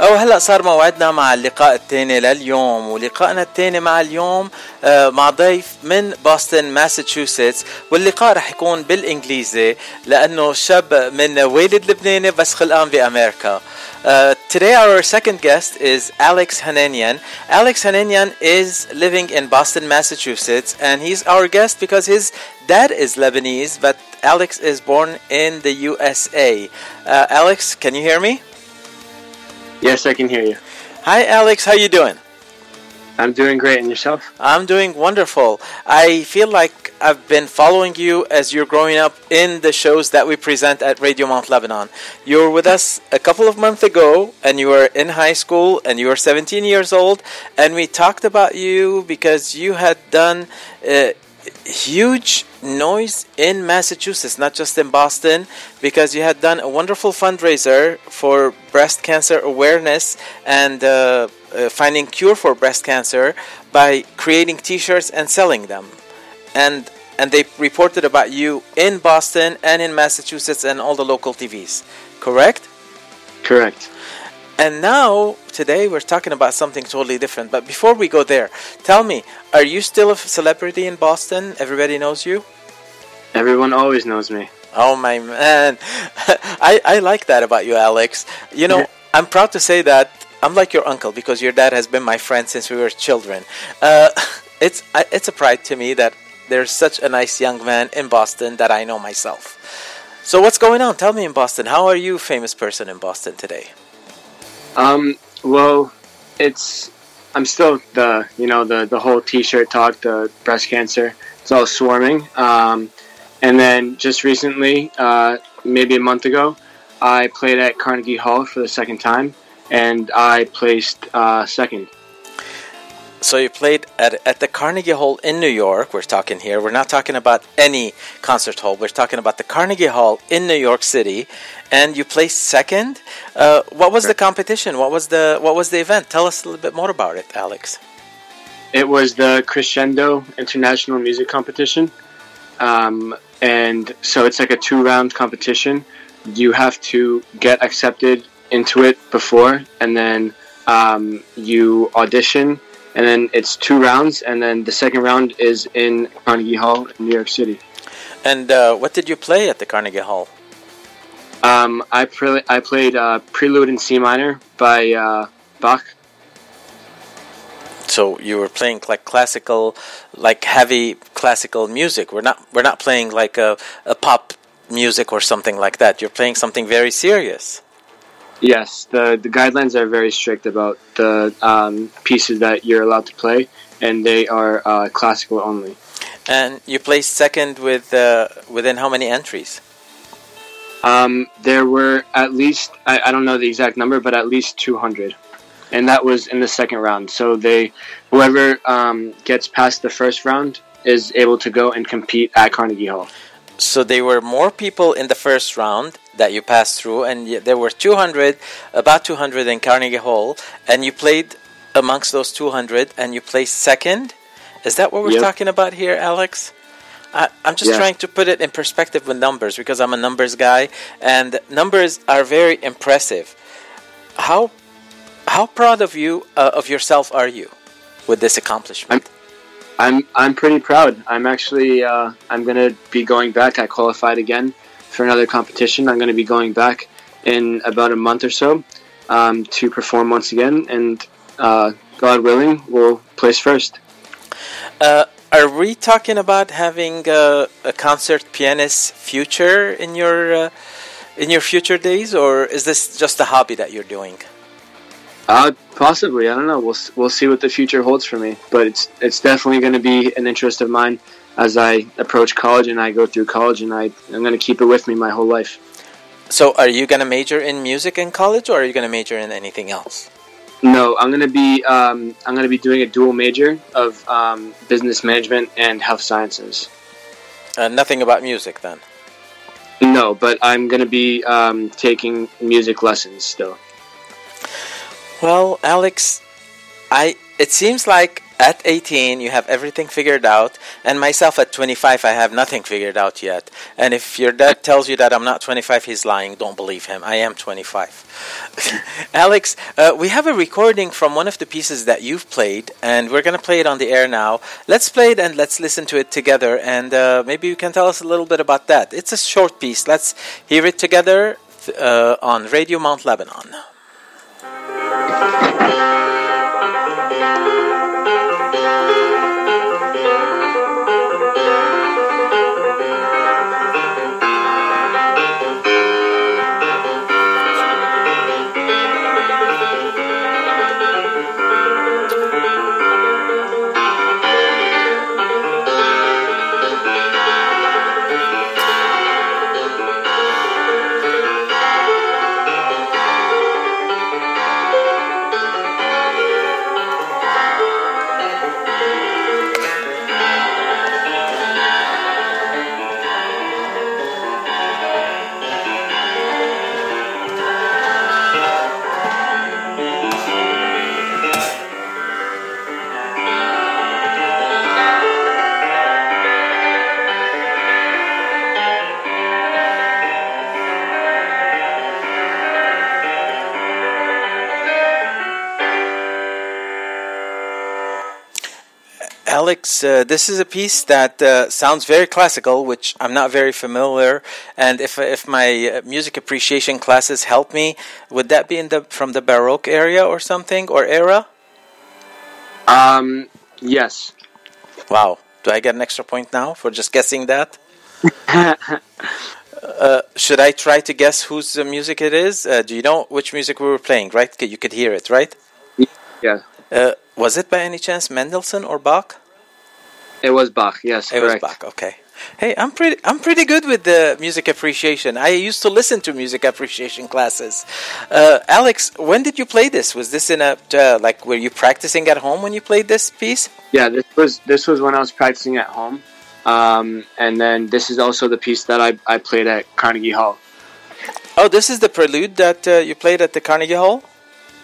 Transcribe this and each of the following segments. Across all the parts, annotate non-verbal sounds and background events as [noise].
أو هلا صار موعدنا مع اللقاء الثاني لليوم ولقائنا الثاني مع اليوم آه، مع ضيف من بوسطن ماساتشوستس واللقاء رح يكون بالانجليزي لأنه شاب من والد لبناني بس خلقان بامريكا. Uh, today our second guest is Alex Hananian. Alex Hananian is living in Boston, Massachusetts, and he's our guest because his dad is Lebanese, but Alex is born in the USA. Uh, Alex, can you hear me? Yes, I can hear you. Hi, Alex. How you doing? I'm doing great, and yourself? I'm doing wonderful. I feel like I've been following you as you're growing up in the shows that we present at Radio Mount Lebanon. You were with us a couple of months ago, and you were in high school, and you were 17 years old, and we talked about you because you had done uh, huge noise in Massachusetts, not just in Boston, because you had done a wonderful fundraiser for breast cancer awareness and uh, uh, finding cure for breast cancer by creating T-shirts and selling them, and and they reported about you in Boston and in Massachusetts and all the local TVs. Correct? Correct. And now, today, we're talking about something totally different. But before we go there, tell me, are you still a celebrity in Boston? Everybody knows you? Everyone always knows me. Oh, my man. [laughs] I, I like that about you, Alex. You know, I'm proud to say that I'm like your uncle because your dad has been my friend since we were children. Uh, [laughs] it's, it's a pride to me that there's such a nice young man in Boston that I know myself. So, what's going on? Tell me in Boston. How are you, famous person in Boston today? Um, well, it's I'm still the you know the the whole T-shirt talk, the breast cancer. It's all swarming. Um, and then just recently, uh, maybe a month ago, I played at Carnegie Hall for the second time, and I placed uh, second. So you played at, at the Carnegie Hall in New York. We're talking here. We're not talking about any concert hall. We're talking about the Carnegie Hall in New York City, and you placed second. Uh, what was the competition? What was the what was the event? Tell us a little bit more about it, Alex. It was the Crescendo International Music Competition, um, and so it's like a two-round competition. You have to get accepted into it before, and then um, you audition and then it's two rounds, and then the second round is in Carnegie Hall in New York City. And uh, what did you play at the Carnegie Hall? Um, I pre- I played uh, Prelude in C minor by uh, Bach. So you were playing like classical, like heavy classical music. We're not we're not playing like a, a pop music or something like that. You're playing something very serious. Yes, the the guidelines are very strict about the um, pieces that you're allowed to play, and they are uh, classical only. And you placed second with uh, within how many entries? Um, there were at least I, I don't know the exact number, but at least 200, and that was in the second round. So they whoever um, gets past the first round is able to go and compete at Carnegie Hall. So there were more people in the first round that you passed through, and there were 200, about 200 in Carnegie Hall, and you played amongst those 200, and you placed second. Is that what we're Yep. talking about here, Alex? I, I'm just Yeah. trying to put it in perspective with numbers because I'm a numbers guy, and numbers are very impressive. How how proud of you uh, of yourself are you with this accomplishment? I'm I'm pretty proud. I'm actually uh, I'm gonna be going back. I qualified again for another competition. I'm gonna be going back in about a month or so um, to perform once again, and uh, God willing, we'll place first. Uh, are we talking about having a, a concert pianist future in your uh, in your future days, or is this just a hobby that you're doing? Uh, possibly. I don't know. We'll we'll see what the future holds for me. But it's it's definitely going to be an interest of mine as I approach college and I go through college, and I I'm going to keep it with me my whole life. So, are you gonna major in music in college, or are you gonna major in anything else? No, I'm gonna be um, I'm gonna be doing a dual major of um, business management and health sciences. Uh, nothing about music, then. No, but I'm gonna be um, taking music lessons still. Well, Alex, I it seems like at 18 you have everything figured out and myself at 25 i have nothing figured out yet. And if your dad tells you that i'm not 25 he's lying. Don't believe him. I am 25 [laughs] alex uh, we have a recording from one of the pieces that you've played and we're going to play it on the air now. Let's play it and let's listen to it together and uh, maybe you can tell us a little bit about that. It's a short piece. Let's hear it together uh, on radio mount lebanon Alex, uh, this is a piece that uh, sounds very classical, which I'm not very familiar. And if if my uh, music appreciation classes help me, would that be in the from the Baroque area or something or era? Um. Yes. Wow. Do I get an extra point now for just guessing that? [laughs] uh, should I try to guess whose music it is? Uh, do you know which music we were playing? Right? You could hear it, right? Yeah. Uh, was it by any chance Mendelssohn or Bach? It was Bach. Yes, it correct. was Bach. Okay. Hey, I'm pretty. I'm pretty good with the music appreciation. I used to listen to music appreciation classes. Uh, Alex, when did you play this? Was this in a uh, like? Were you practicing at home when you played this piece? Yeah, this was this was when I was practicing at home, um, and then this is also the piece that I I played at Carnegie Hall. Oh, this is the prelude that uh, you played at the Carnegie Hall.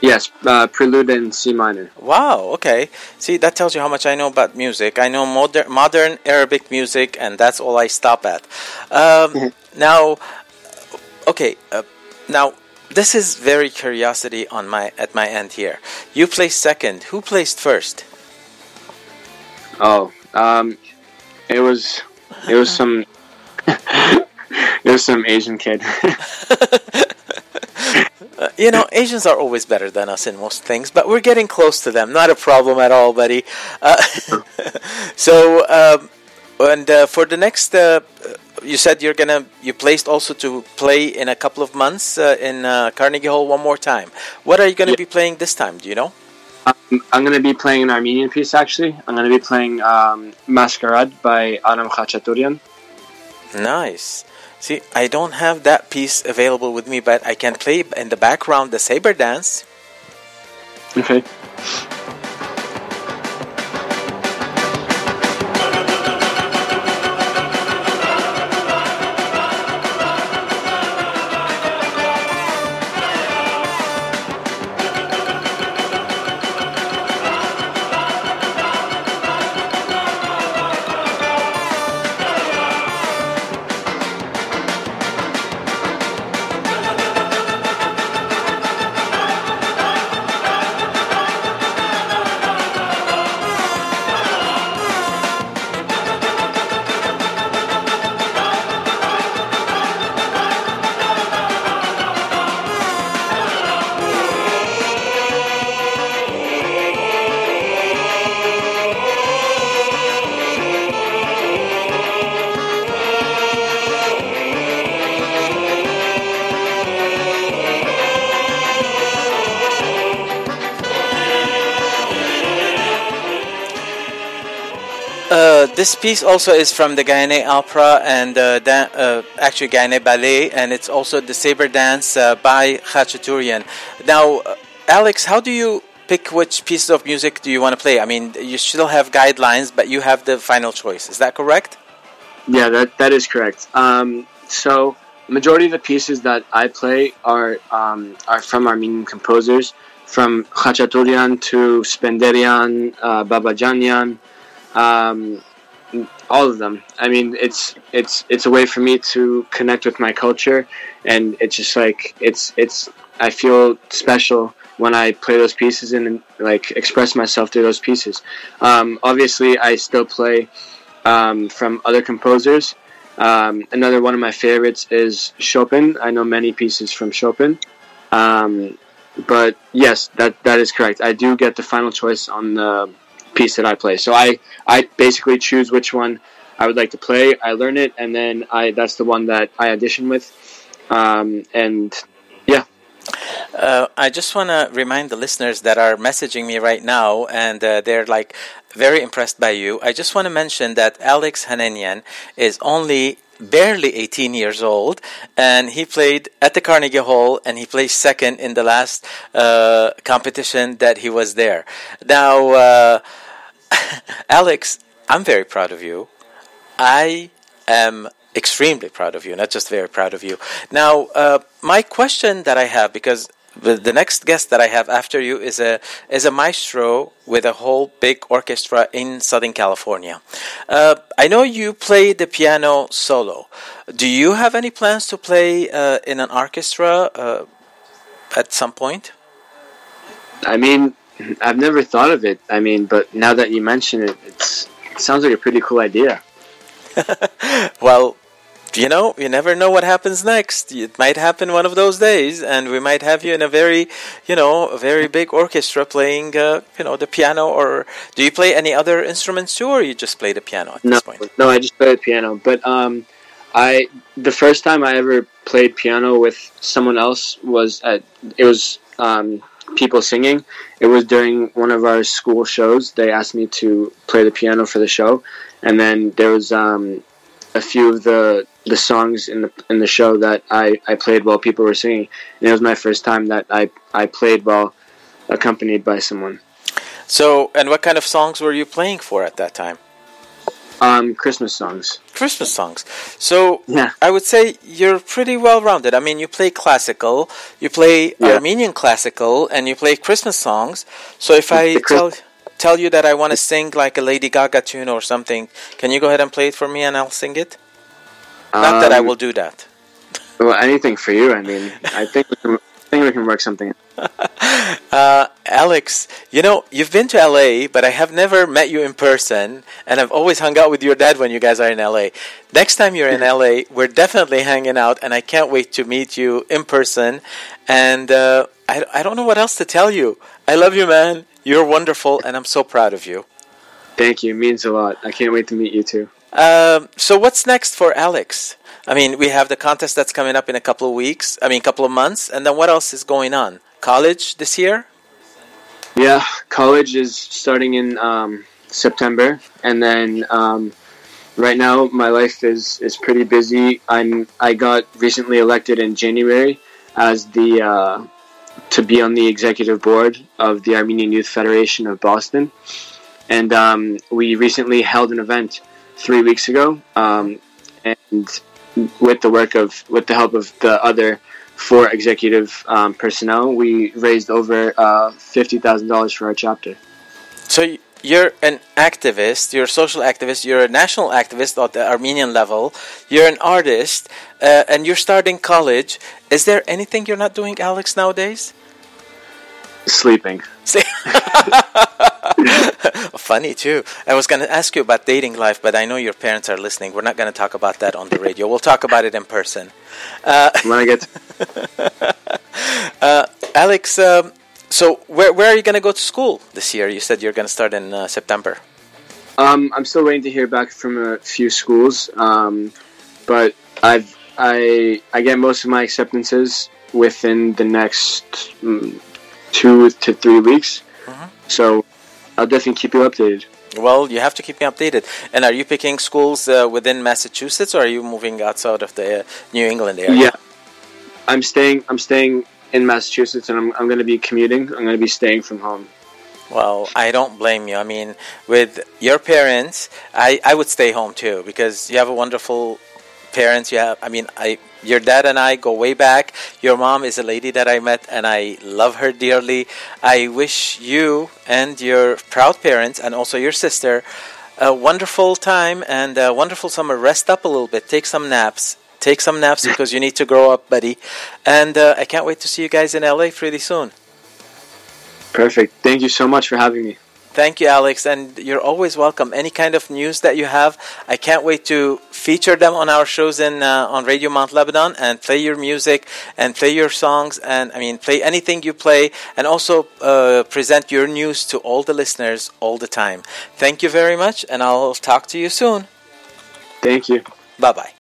Yes, uh, Prelude in C minor. Wow. Okay. See, that tells you how much I know about music. I know modern modern Arabic music, and that's all I stop at. Um, now, okay. Uh, now, this is very curiosity on my at my end here. You placed second. Who placed first? Oh, um, it was it was [laughs] some [laughs] it was some Asian kid. [laughs] Uh, you know, Asians are always better than us in most things, but we're getting close to them. Not a problem at all, buddy. Uh, [laughs] so, um, and uh, for the next, uh, you said you're gonna you placed also to play in a couple of months uh, in Carnegie Hall one more time. What are you going to yeah. be playing this time? Do you know? Um, I'm going to be playing an Armenian piece. Actually, I'm going to be playing um, Masquerade by Aram Khachaturian. Nice. See, I don't have that piece available with me, but I can play in the background the saber dance. Okay. This piece also is from the Gayane Opera and uh, uh, actually Gayane Ballet, and it's also the Saber Dance uh, by Khachaturian. Now, uh, Alex, how do you pick which pieces of music do you want to play? I mean, you still have guidelines, but you have the final choice. Is that correct? Yeah, that that is correct. Um, so majority of the pieces that I play are um, are from Armenian composers, from Khachaturian to Spendiaryan, uh, Babajanyan, um, all of them. I mean, it's it's it's a way for me to connect with my culture, and it's just like it's it's. I feel special when I play those pieces and like express myself through those pieces. Um, obviously, I still play um, from other composers. Um, another one of my favorites is Chopin. I know many pieces from Chopin. Um, but yes, that that is correct. I do get the final choice on the piece that I play. So I I basically choose which one I would like to play. I learn it, and then I that's the one that I audition with. Um, and yeah. Uh, I just want to remind the listeners that are messaging me right now, and uh, they're like very impressed by you. I just want to mention that Alex Hanenian is only barely 18 years old, and he played at the Carnegie Hall, and he placed second in the last uh, competition that he was there. Now, uh, [laughs] Alex, I'm very proud of you. I am extremely proud of you, not just very proud of you. Now, uh, my question that I have, because the, next guest that I have after you is a is a maestro with a whole big orchestra in Southern California. Uh, I know you play the piano solo. Do you have any plans to play uh, in an orchestra uh, at some point? I mean, I've never thought of it. I mean, but now that you mention it, it sounds like a pretty cool idea. [laughs] well, you know, you never know what happens next. It might happen one of those days, and we might have you in a very, you know, a very big orchestra playing, uh, you know, the piano. Or do you play any other instruments too, or you just play the piano at no, this point? No, I just play the piano. But um, I the first time I ever played piano with someone else was at it was um, people singing. It was during one of our school shows. They asked me to play the piano for the show, and then there was um, a few of the the songs in the in the show that I, I played while people were singing. And it was my first time that I, I played while accompanied by someone. So, and what kind of songs were you playing for at that time? Um, Christmas songs. Christmas songs. So, yeah. I would say you're pretty well rounded. I mean, you play classical, you play yeah. Armenian classical, and you play Christmas songs. So, if I tell tell you that I want to sing like a Lady Gaga tune or something, can you go ahead and play it for me, and I'll sing it? Not um, that I um, will do that. Well, anything for you. I mean, I think we can, I think we can work something. [laughs] uh, Alex, you know, you've been to LA, but I have never met you in person, and I've always hung out with your dad when you guys are in LA. Next time you're in [laughs] LA, we're definitely hanging out, and I can't wait to meet you in person. And uh, I, I don't know what else to tell you. I love you, man. You're wonderful, and I'm so proud of you. Thank you. It means a lot. I can't wait to meet you too. Um, so what's next for Alex? I mean, we have the contest that's coming up in a couple of weeks. I mean, a couple of months, and then what else is going on? College this year? Yeah, college is starting in um, September, and then um, right now my life is is pretty busy. I'm I got recently elected in January as the uh, to be on the executive board of the Armenian Youth Federation of Boston, and um, we recently held an event three weeks ago, um, and with the work of with the help of the other four executive um, personnel, we raised over uh, fifty thousand dollars for our chapter. So you're an activist, you're a social activist, you're a national activist at the Armenian level, you're an artist, uh, and you're starting college. Is there anything you're not doing, Alex, nowadays? Sleeping. [laughs] [laughs] [laughs] Funny too. I was going to ask you about dating life, but I know your parents are listening. We're not going to talk about that on the radio. We'll talk about it in person. Uh, when I get. [laughs] uh, Alex, um, so where where are you going to go to school this year? You said you're going to start in uh, September. Um, I'm still waiting to hear back from a few schools, um, but I've I I get most of my acceptances within the next mm, two to three weeks. Mm-hmm. So I'll definitely keep you updated. Well, you have to keep me updated. And are you picking schools uh, within Massachusetts, or are you moving outside of the uh, New England area? Yeah, I'm staying. I'm staying in Massachusetts, and I'm I'm going to be commuting. I'm going to be staying from home. Well, I don't blame you. I mean, with your parents, I, I would stay home too because you have a wonderful parents. You have, I mean, I your dad and I go way back. Your mom is a lady that I met, and I love her dearly. I wish you and your proud parents, and also your sister, a wonderful time and a wonderful summer. Rest up a little bit, take some naps. Take some naps because you need to grow up, buddy. And uh, I can't wait to see you guys in LA pretty soon. Perfect. Thank you so much for having me. Thank you, Alex, and you're always welcome. Any kind of news that you have, I can't wait to feature them on our shows in uh, on Radio Mount Lebanon and play your music and play your songs and I mean play anything you play and also uh, present your news to all the listeners all the time. Thank you very much, and I'll talk to you soon. Thank you. Bye bye.